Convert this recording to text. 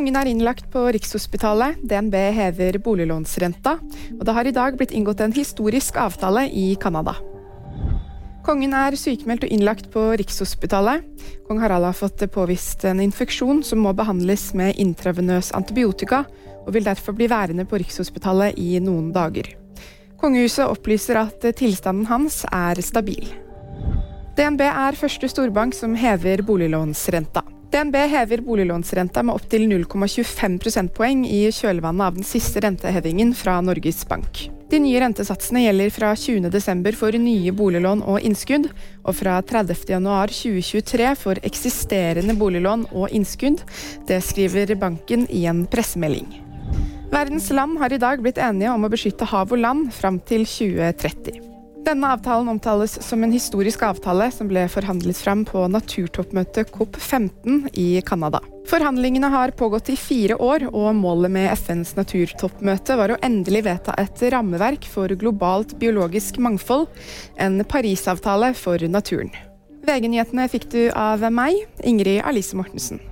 Kongen er innlagt på Rikshospitalet. DNB hever boliglånsrenta. Og det har i dag blitt inngått en historisk avtale i Canada. Kongen er sykemeldt og innlagt på Rikshospitalet. Kong Harald har fått påvist en infeksjon som må behandles med intravenøs antibiotika, og vil derfor bli værende på Rikshospitalet i noen dager. Kongehuset opplyser at tilstanden hans er stabil. DNB er første storbank som hever boliglånsrenta. DNB hever boliglånsrenta med opptil 0,25 prosentpoeng i kjølvannet av den siste rentehevingen fra Norges Bank. De nye rentesatsene gjelder fra 20.12. for nye boliglån og innskudd, og fra 30.1.2023 for eksisterende boliglån og innskudd. Det skriver banken i en pressemelding. Verdens land har i dag blitt enige om å beskytte hav og land fram til 2030. Denne avtalen omtales som en historisk avtale som ble forhandlet fram på naturtoppmøtet COP15 i Canada. Forhandlingene har pågått i fire år, og målet med FNs naturtoppmøte var å endelig vedta et rammeverk for globalt biologisk mangfold, en Parisavtale for naturen. VG-nyhetene fikk du av meg, Ingrid Alice Mortensen.